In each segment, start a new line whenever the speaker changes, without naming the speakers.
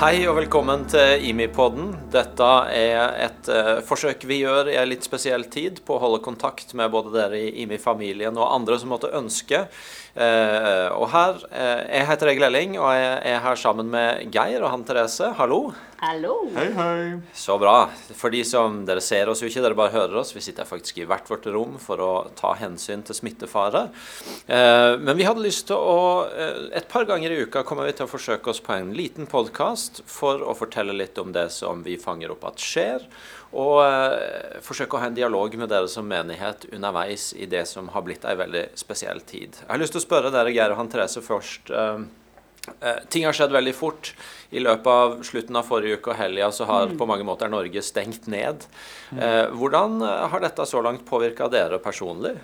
Hei og velkommen til IMI-podden. Dette er et eh, forsøk vi gjør i en litt spesiell tid på å holde kontakt med både dere i IMI-familien og andre som måtte ønske. Eh, og her, eh, Jeg heter Egil Elling og jeg er her sammen med Geir og han Therese. Hallo.
Hallo.
Hei, hei.
Så bra. For de som Dere ser oss jo ikke, dere bare hører oss. Vi sitter faktisk i hvert vårt rom for å ta hensyn til smittefare. Eh, men vi hadde lyst til å Et par ganger i uka kommer vi til å forsøke oss på en liten podkast for å fortelle litt om det som vi fanger opp at skjer. Og eh, forsøke å ha en dialog med dere som menighet underveis i det som har blitt ei veldig spesiell tid. Jeg har lyst til å spørre dere, Geir og han Therese, først. Eh, Eh, ting har skjedd veldig fort. I løpet av slutten av forrige uke og helga så har på mange måter Norge stengt ned. Eh, hvordan har dette så langt påvirka dere personlig?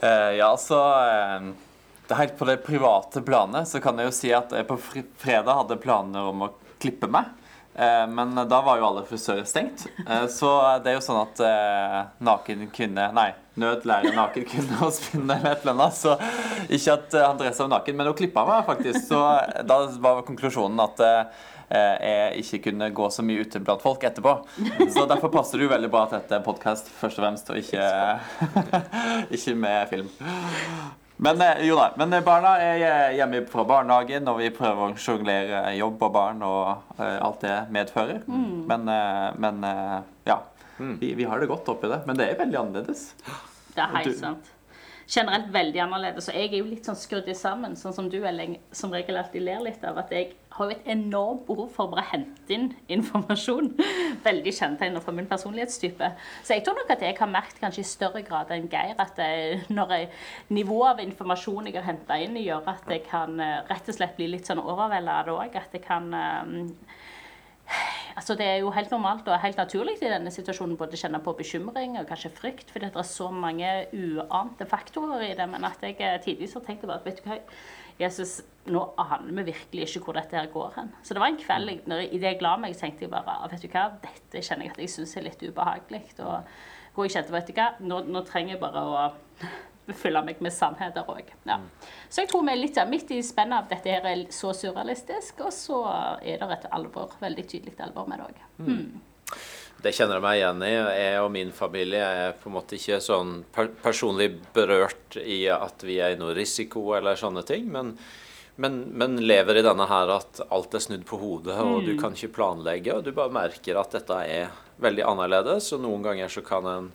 Ja, altså Helt på det private planet så kan jeg jo si at jeg på fredag hadde planer om å klippe meg. Eh, men da var jo alle frisører stengt. Eh, så det er jo sånn at eh, naken kvinne Nei, nød lærer naken kvinne å spinne eller et eller annet. Så ikke at han Andresa var naken, men hun klippa meg faktisk. Så da var konklusjonen at jeg ikke kunne gå så mye ute blant folk etterpå. Så derfor passer det jo veldig bra at dette er podkast først og fremst, og ikke, ikke med film. Men eh, jo da, men eh, barna er hjemme fra barnehagen, og vi prøver å sjonglere jobb og barn og eh, alt det medfører. Men, eh, men eh, ja, vi, vi har det godt oppi det. Men det er veldig annerledes.
Det er helt sant. Generelt veldig annerledes. Og jeg er jo litt sånn skrudd sammen, sånn som du Elling, som regel alltid ler litt av. At jeg har jo et enormt behov for å bare hente inn informasjon. Veldig kjennetegnet for min personlighetstype. Så jeg tror nok at jeg har merket kanskje i større grad enn Geir at jeg, når jeg, nivået av informasjon jeg har henta inn, gjør at jeg kan eh, rett og slett bli litt sånn overvelda av det òg. At jeg kan eh, Altså Det er jo helt normalt og helt naturlig i denne situasjonen både kjenne på bekymring og kanskje frykt, fordi det er så mange uante faktorer i det. Men at jeg eh, tidvis har tenkt bare at vet du hva, Jesus, nå aner vi virkelig ikke hvor dette her går hen. Så det var en kveld jeg, i det jeg la meg, tenkte jeg bare «Ah, vet du hva, dette kjenner jeg at jeg syns er litt ubehagelig. Og hvor jeg kjente vet du hva, nå, nå trenger jeg bare å fylle meg med sannheter òg. Ja. Så jeg tror vi er litt midt i spennet av dette her er så surrealistisk, og så er det et alvor, veldig tydelig alvor med det òg.
Det kjenner jeg meg igjen i. Jeg og min familie er på en måte ikke sånn per personlig berørt i at vi er i noe risiko eller sånne ting, men, men, men lever i denne her at alt er snudd på hodet, og du kan ikke planlegge, og du bare merker at dette er veldig annerledes, og noen ganger så kan en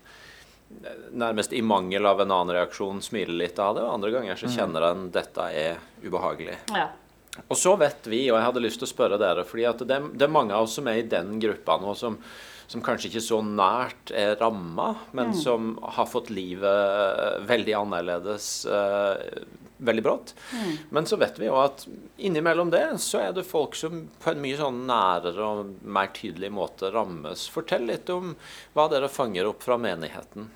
nærmest i mangel av en annen reaksjon smile litt av det, og andre ganger så kjenner en dette er ubehagelig.
Ja.
Og så vet vi, og jeg hadde lyst til å spørre dere, fordi at det, det er mange av oss som er i den gruppa nå, som, som kanskje ikke så nært er ramma, men som har fått livet veldig annerledes uh, veldig brått. Men så vet vi jo at innimellom det så er det folk som på en mye sånn nærere og mer tydelig måte rammes. Fortell litt om hva dere fanger opp fra menigheten.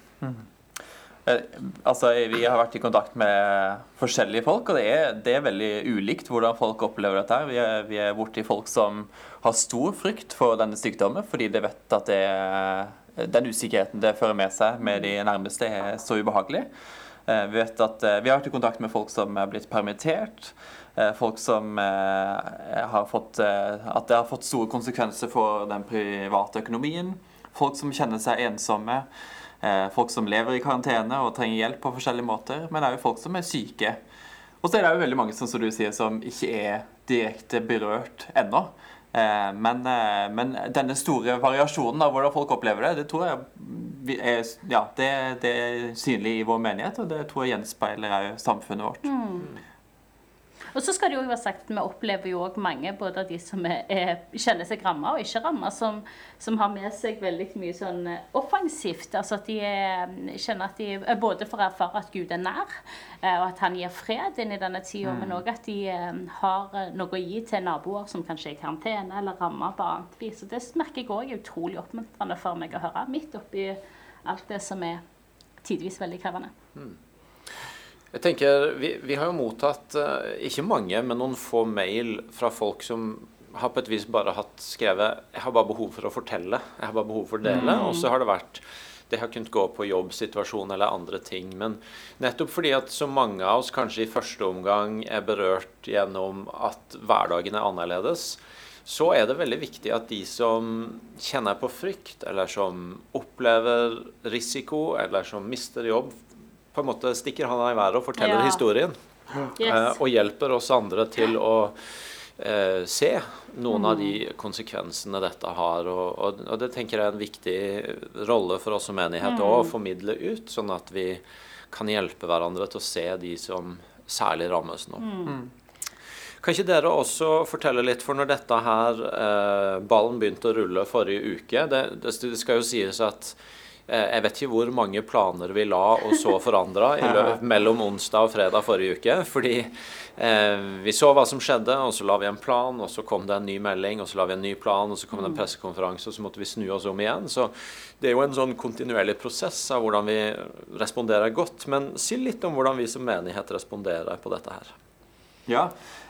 Eh, Altså, Vi har vært i kontakt med forskjellige folk, og det er, det er veldig ulikt hvordan folk opplever dette. Vi er, vi er borti folk som har stor frykt for denne sykdommen, fordi de vet at det, den usikkerheten det fører med seg med de nærmeste, er så ubehagelig. Eh, Vi, vet at, eh, vi har vært i kontakt med folk som er blitt permittert. Folk som har fått At det har fått store konsekvenser for den private økonomien. Folk som kjenner seg ensomme. Eh, Folk som lever i karantene og trenger hjelp på forskjellige måter. Men òg folk som er syke. Og så er det jo veldig mange som, som du sier, som ikke er direkte berørt ennå. Eh, Men, eh, men denne store variasjonen av hvordan folk opplever det, det tror jeg er, ja, det, det er synlig i vår menighet, og det tror jeg gjenspeiler òg samfunnet vårt.
Og så skal det jo være sagt at vi opplever jo òg mange, både av de som er, er, kjenner seg ramma og ikke ramma, som, som har med seg veldig mye sånn eh, offensivt. Altså at de er, kjenner at de er både får erfare at Gud er nær, eh, og at han gir fred inn i denne tida, men òg at de eh, har eh, noe å gi til naboer som kanskje er i karantene eller ramma på annet vis. Og det merker jeg òg er utrolig oppmuntrende for meg å høre, midt oppi alt det som er tidvis veldig krevende.
Jeg tenker, Vi, vi har jo mottatt eh, ikke mange, men noen få mail fra folk som har på et vis bare hatt skrevet 'Jeg har bare behov for å fortelle', 'jeg har bare behov for å dele'. Og så har det vært det har kunnet gå på jobbsituasjon eller andre ting. Men nettopp fordi at så mange av oss kanskje i første omgang er berørt gjennom at hverdagen er annerledes, så er det veldig viktig at de som kjenner på frykt, eller som opplever risiko, eller som mister jobb, på en måte stikker handa i været og forteller
Ja.
historien.
Yes.
Eh, og hjelper oss andre til å eh, se noen av de konsekvensene dette har. Og, og, og det tenker jeg er en viktig rolle for oss som menighet mm. å formidle ut, sånn at vi kan hjelpe hverandre til å se de som særlig rammes nå. Kan ikke dere også fortelle litt, for når dette her eh, ballen begynte å rulle forrige uke Det, det, skal jo sies at jeg vet ikke hvor mange planer vi la og så forandra mellom onsdag og fredag forrige uke. Fordi eh, vi så hva som skjedde, og så la vi en plan, og så kom det en ny melding, og så la vi en ny plan, og så kom det en pressekonferanse, og så måtte vi snu oss om igjen. Så det er jo en sånn kontinuerlig prosess av hvordan vi responderer godt. Men si litt om hvordan vi som menighet responderer på dette her.
Ja, eh,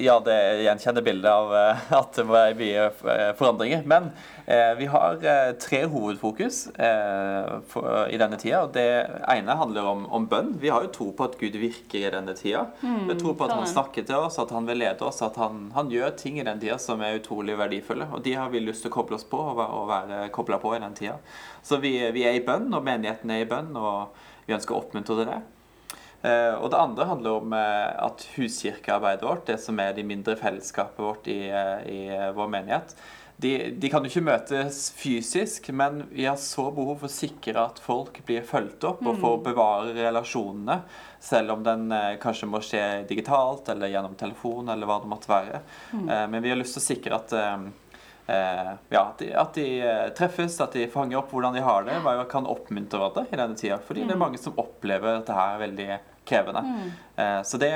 ja det gjenkjenner bildet av eh, at det må mye eh, forandringer. Men eh, vi har eh, tre hovedfokus eh, i denne tida. og Det ene handler om, om bønn. Vi har jo tro på at Gud virker i denne tida. vi tror på at han
sånn.
snakker til oss, at han vil lede oss, at han, han gjør ting i den tida som er utrolig verdifulle. Og de har vi lyst til å koble oss på og være kobla på i den tida. Så vi, vi er i bønn, og menigheten er i bønn, og vi ønsker å oppmuntre til det. Eh, og det andre handler om eh, at huskirkearbeidet vårt, det som er de mindre fellesskapet vårt i, eh, i vår menighet, de, de kan jo ikke møtes fysisk, men vi har så behov for å sikre at folk blir fulgt opp og får bevare relasjonene, selv om den eh, kanskje må skje digitalt eller gjennom telefon eller hva det måtte være. Eh, men vi har lyst til å sikre at Eh, ja, at de, at de eh, treffes, at de fanger opp hvordan de har det, hva kan oppmuntre hverandre i denne tida. Fordi det er mange som opplever dette her veldig krevende. Eh, så det,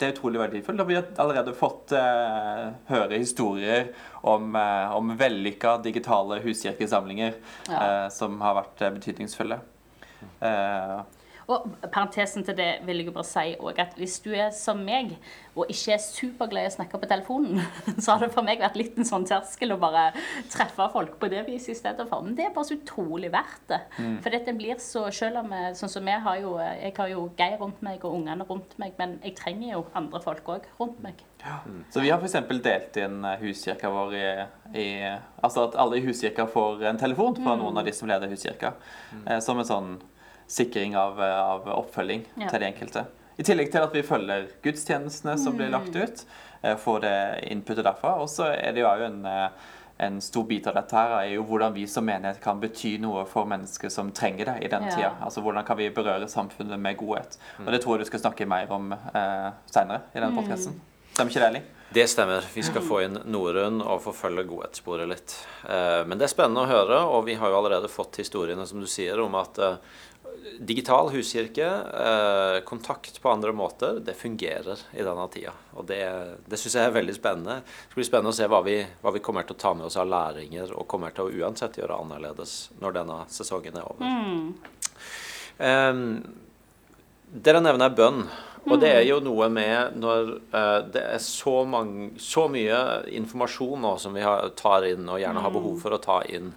det er utrolig verdifullt. Og vi har allerede fått eh, høre historier om, eh, om vellykka digitale huskirkesamlinger
Ja.
eh, som har vært eh, betydningsfulle. Eh,
Og parentesen til det vil jeg jo bare si òg at hvis du er som meg og ikke er superglad i å snakke på telefonen, så har det for meg vært litt en sånn terskel å bare treffe folk på det viset i stedet for. Men det er bare så utrolig verdt det. For dette blir så Selv om jeg- sånn som jeg har jo Jeg har jo Geir rundt meg og ungene rundt meg, men jeg trenger jo andre folk òg rundt meg.
Så vi har f.eks. delt inn eh, huskirka vår i, i Altså at alle i huskirka får en telefon fra noen av de som leder huskirka. Eh, som en sånn sikring av, eh, av oppfølging
Ja.
til de enkelte. I tillegg til at vi følger gudstjenestene som blir lagt ut. Eh, får det inputet derfra. Og så er det jo en eh, en stor bit av dette her er jo hvordan vi som menighet kan bety noe for mennesker som trenger det i denne
Ja.
tida. Altså hvordan kan vi berøre samfunnet med godhet. Og det tror jeg du skal snakke mer om eh, seinere i denne podkasten. Stemmer ikke det, Elling?
Det stemmer. Vi skal få inn Norun og forfølge godhetssporet litt. Eh, Men det er spennende å høre, og vi har jo allerede fått historiene som du sier om at eh, digital huskirke, eh, kontakt på andre måter, det fungerer i denne tida. Og det, det syns jeg er veldig spennende. Det skal bli spennende å se hva vi, hva vi kommer til å ta med oss av læringer, og kommer til å uansett gjøre annerledes når denne sesongen er over. Eh, dere nevner bønn. Og det er jo noe med når eh, det er så, mange, så mye informasjon nå som vi har, tar inn, og gjerne har behov for å ta inn.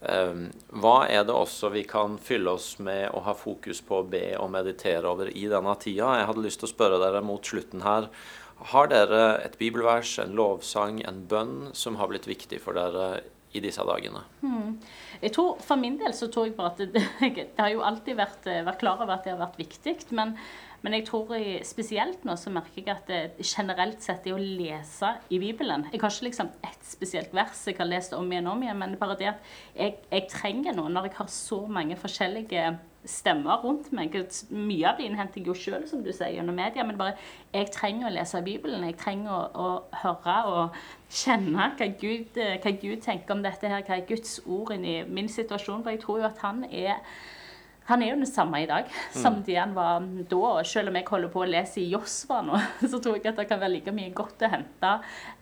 Eh, hva er det også vi kan fylle oss med og ha fokus på å be og meditere over i denne tida? Jeg hadde lyst til å spørre dere mot slutten her. Har dere et bibelvers, en lovsang, en bønn som har blitt viktig for dere i disse dagene?
Jeg tror, For min del så tror jeg bare at det, det har jo alltid vært, eh, vært klar over at det har vært viktig. Men, men jeg tror jeg, spesielt nå så merker jeg at det generelt sett det å lese i Bibelen Jeg har ikke liksom ett spesielt vers jeg har lest om igjen og om igjen, men bare det at jeg, jeg trenger noe når jeg har så mange forskjellige stemmer rundt meg. Mye av det innhenter jeg jo sjøl, som du sier, gjennom media. Men bare jeg trenger å lese Bibelen. Jeg trenger å, å høre og kjenne hva Gud, eh, hva Gud tenker om dette her, hva er Guds ord i min situasjon. For jeg tror jo at han er han er jo den samme i dag som det han var da. og Selv om jeg holder på å lese i Josva nå, så tror jeg at det kan være like mye godt å hente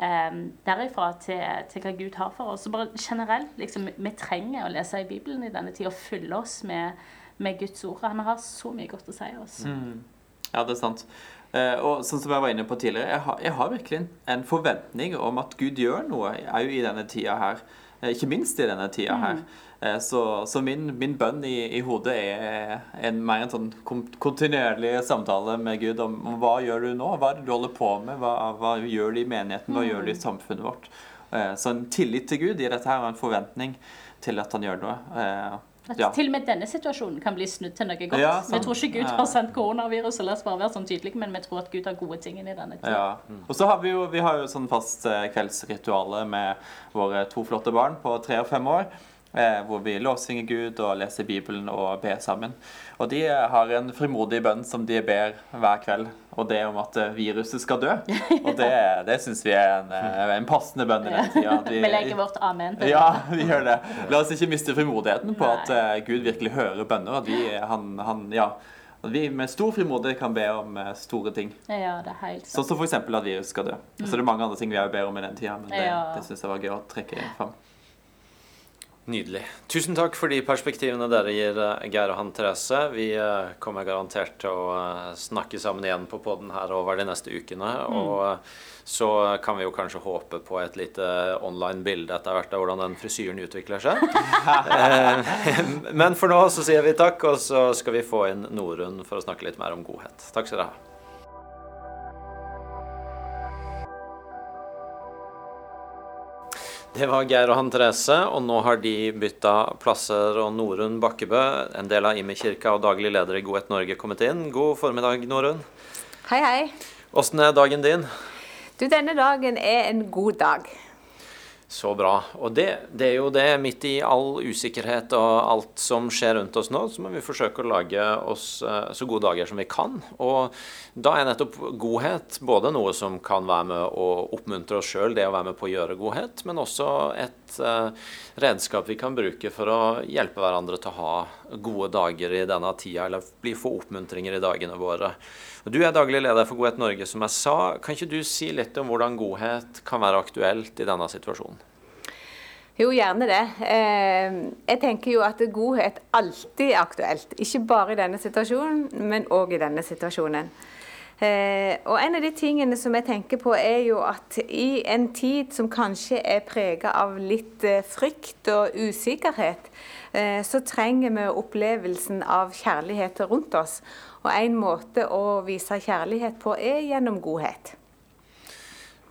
um, derifra til, til hva Gud har for oss. Så bare generelt, liksom, Vi trenger å lese i Bibelen i denne tida og fylle oss med, med Guds ord. Han har så mye godt å si oss.
Ja, det er sant. Uh, og sånn som jeg var inne på tidligere, jeg har, jeg har virkelig en, en forventning om at Gud gjør noe òg i denne tida her. Uh, ikke minst i denne tida her. Uh, så, så min, min bønn i, i hodet er en, mer en sånn kontinuerlig samtale med Gud om, om hva gjør du nå? Hva er det du holder på med? Hva, hva gjør du i menigheten? Hva gjør du i samfunnet vårt? Eh, Så en tillit til Gud i dette her, og en forventning til at han gjør noe. Eh,
At
Ja.
til og med denne situasjonen kan bli snudd til noe godt.
Ja,
vi tror ikke Gud har sendt koronaviruset, la oss bare være sånn tydelige, men vi tror at Gud har gode ting i denne tiden.
Ja. Og så har vi jo, vi har jo sånn fast kveldsritualet kveldsrituale med våre to flotte barn på tre og fem år. Eh, hvor vi lovsynger Gud og leser Bibelen og ber sammen. Og de har en frimodig bønn som de ber hver kveld, og det er om at eh, viruset skal dø. Og det, det syns vi er en, eh, en passende bønn i den tida. at
Vi legger vårt amen til
ja, vi gjør det. La oss ikke miste frimodigheten på at Gud virkelig hører bønner. At vi, han, han, ja, at vi med stor frimodighet kan be om store ting.
Ja, det er helt sant.
Sånn som f.eks. at viruset skal dø. Så det er mange andre ting vi òg ber om i den tida, men det, det syns jeg var gøy å trekke fram.
Nydelig. Tusen takk for de perspektivene dere gir, eh, Geir og Han Therese. Vi eh, kommer garantert til å eh, snakke sammen igjen på podden her over de neste ukene. Og eh, så kan vi jo kanskje håpe på et lite online bilde etter hvert av hvordan den frisyren utvikler seg. Men for nå så sier vi takk, og så skal vi få inn Norunn for å snakke litt mer om godhet. Takk skal dere ha. Det var Geir og Han Therese, og nå har de bytta plasser. Og Norunn Bakkebø, en del av Imi-kirka og daglig leder i Godhet Norge, kommet inn. God formiddag, Norunn.
Hei, hei.
Åssen er dagen din?
Du, denne dagen er en god dag.
Så bra. Og det, det er jo det, midt i all usikkerhet og alt som skjer rundt oss nå, så må vi forsøke å lage oss eh, så gode dager som vi kan. Og da er nettopp godhet både noe som kan være med å oppmuntre oss sjøl, det å være med på å gjøre godhet, men også et eh, redskap vi kan bruke for å hjelpe hverandre til å ha gode dager i denne tida, eller bli få oppmuntringer i dagene våre. Du er daglig leder for Godhet Norge, som jeg sa. Kan ikke du si litt om hvordan godhet kan være aktuelt i denne situasjonen?
Jo, gjerne det. Eh, jeg tenker jo at godhet alltid er aktuelt. Ikke bare i denne situasjonen, men òg i denne situasjonen. Eh, og en av de tingene som jeg tenker på, er jo at i en tid som kanskje er prega av litt eh, frykt og usikkerhet, så trenger vi opplevelsen av kjærlighet rundt oss. Og en måte å vise kjærlighet på er gjennom godhet.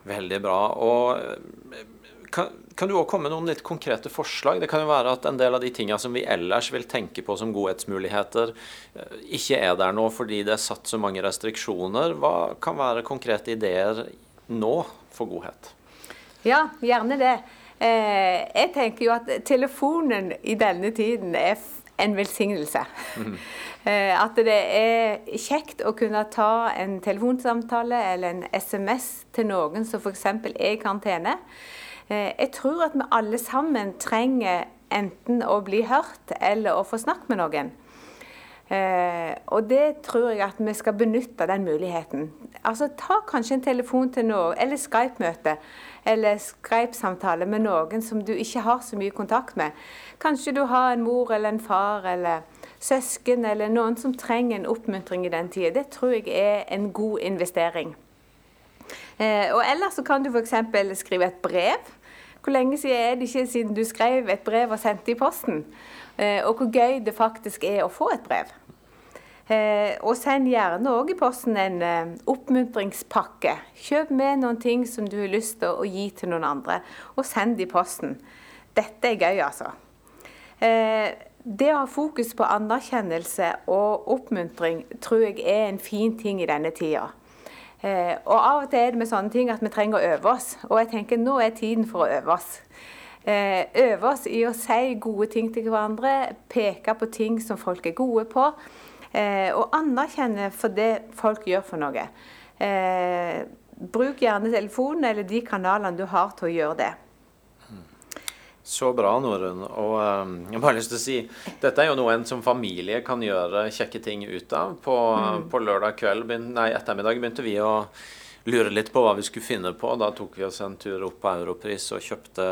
Veldig bra. Og kan, kan du òg komme med noen litt konkrete forslag? Det kan jo være at en del av de tinga som vi ellers vil tenke på som godhetsmuligheter, eh, ikke er der nå fordi det er satt så mange restriksjoner. Hva kan være konkrete ideer nå for godhet?
Ja, gjerne det. Eh, jeg tenker jo at telefonen i denne tiden er en velsignelse. Eh, at det er kjekt å kunne ta en telefonsamtale eller en SMS til noen som f.eks. er i karantene. Eh, jeg tror at vi alle sammen trenger enten å bli hørt eller å få snakke med noen. Eh, og det tror jeg at vi skal benytte den muligheten. Altså Ta kanskje en telefon til noen, eller Skype-møte, eller Skype-samtale med noen som du ikke har så mye kontakt med. Kanskje du har en mor eller en far eller søsken eller noen som trenger en oppmuntring i den tida. Det tror jeg er en god investering. Eh, og ellers så kan du f.eks. skrive et brev. Hvor lenge siden er det ikke siden du skrev et brev og sendte i posten? Eh, og hvor gøy det faktisk er å få et brev. Eh, og send gjerne òg i posten en eh, oppmuntringspakke. Kjøp med noen ting som du har lyst til å gi til noen andre, og send det i posten. Dette er gøy, altså. Det å ha fokus på anerkjennelse og oppmuntring tror jeg er en fin ting i denne tida. Eh, og av og til er det med sånne ting at vi trenger å øve oss. Og jeg tenker nå er tiden for å øve oss. Eh, øve oss i å si gode ting til hverandre, peke på ting som folk er gode på. Eh, og anerkjenne for det folk gjør for noe. Eh, bruk gjerne telefonen eller de kanalene du har til å gjøre det.
Så bra, Norunn. Og um, jeg har bare lyst til å si dette er jo noe en som familie kan gjøre kjekke ting ut av. På, på lørdag kveld, begyn- nei, ettermiddag begynte vi å lure litt på hva vi skulle finne på. Da tok vi oss en tur opp på Europris og kjøpte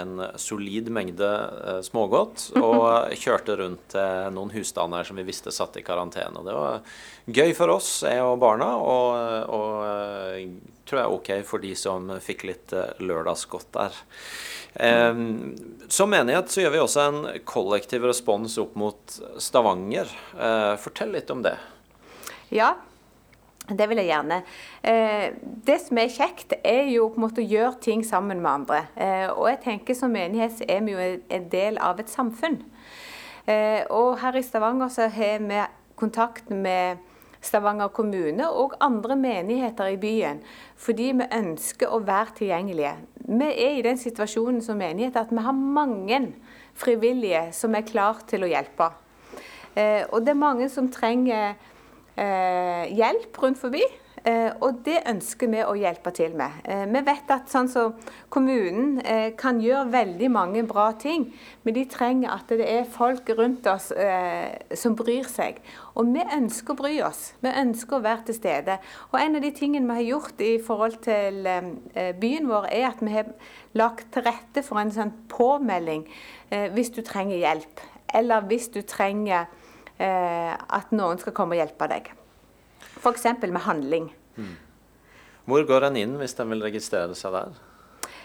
en solid mengde eh, smågodt. Og kjørte rundt til noen husstander som vi visste satt i karantene. Det var gøy for oss, jeg og barna, og, og eh, tror jeg er OK for de som fikk litt eh, lørdagsgodt der. Eh, som menighet så gjør vi også en kollektiv respons opp mot Stavanger. Eh, fortell litt om det.
Ja, det vil jeg gjerne. Eh, det som er kjekt, er jo på en måte å gjøre ting sammen med andre. Eh, og jeg tenker som menighet så er vi jo en del av et samfunn. Eh, og her i Stavanger så har vi kontakt med Stavanger kommune og andre menigheter i byen. Fordi vi ønsker å være tilgjengelige. Vi er i den situasjonen som menighet at vi har mange frivillige som er klar til å hjelpe. Eh, og det er mange som trenger eh, hjelp rundt forbi. Eh, og det ønsker vi å hjelpe til med. Eh, vi vet at sånn så kommunen eh, kan gjøre veldig mange bra ting, men de trenger at det er folk rundt oss som bryr seg. Og vi ønsker å bry oss. Vi ønsker å være til stede. Og en av de tingene vi har gjort i forhold til byen vår, er at vi har lagt til rette for en sånn påmelding hvis du trenger hjelp. Eller hvis du trenger at noen skal komme og hjelpe deg. F.eks. med handling. Mm.
Hvor går en inn hvis en vil registrere seg der?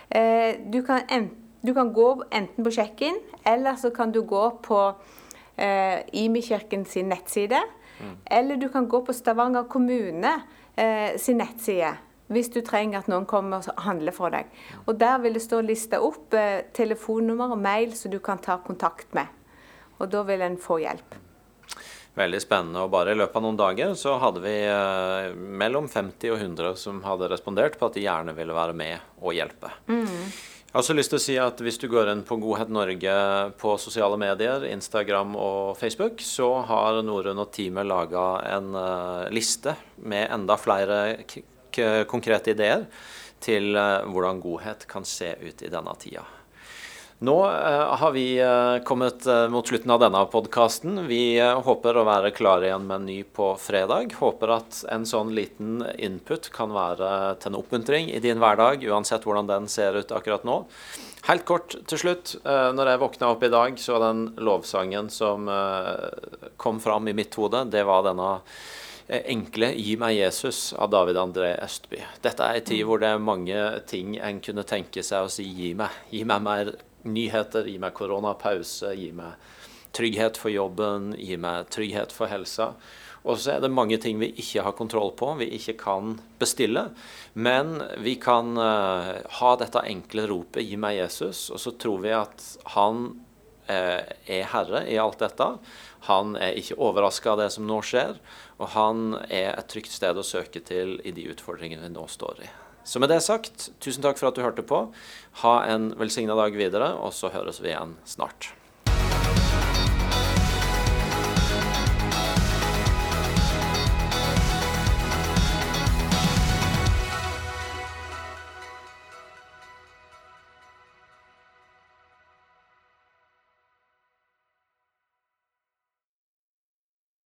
Eh, du, kan enten, du, kan gå enten på check-in, eller så kan du gå på eh, Imi-kirken sin nettside. Mm. Eller du kan gå på Stavanger kommune eh, sin nettside hvis du trenger at noen kommer og handler for deg. Og Der vil det stå lista opp eh, telefonnummer og mail som du kan ta kontakt med. Og da vil en få hjelp.
Veldig spennende. Og bare i løpet av noen dager så hadde vi eh, mellom 50 og 100 som hadde respondert på at de gjerne ville være med og hjelpe. Mm. Jeg har også lyst til å si at Hvis du går inn på Godhet Norge på sosiale medier, Instagram og Facebook, så har Norun og teamet laga en uh, liste med enda flere konkrete ideer til uh, hvordan godhet kan se ut i denne tida. Nå uh, har vi uh, kommet uh, mot slutten av denne podkasten. Vi håper å være klare igjen med en ny på fredag. Håper at en sånn liten input kan være til en oppmuntring i din hverdag, uansett hvordan den ser ut akkurat nå. Helt kort til slutt. Når jeg våkna opp i dag, så den lovsangen som kom fram i mitt hode, det var denne enkle 'Gi meg Jesus' av David André Østby. Dette er en tid hvor det er mange ting en kunne tenke seg å si 'gi meg'. Gi meg mer nyheter, gi meg koronapause, gi meg trygghet for jobben, gi meg trygghet for helsa. Og så er det mange ting vi ikke har kontroll på, vi ikke kan bestille. Men vi kan uh, ha dette enkle ropet 'Gi meg Jesus', og så tror vi at han uh, er herre i alt dette. Han er ikke overraska av det som nå skjer, og han er et trygt sted å søke til i de utfordringene vi nå står i. Så med det sagt, tusen takk for at du hørte på. Ha en velsigna dag videre, og så høres vi igjen snart.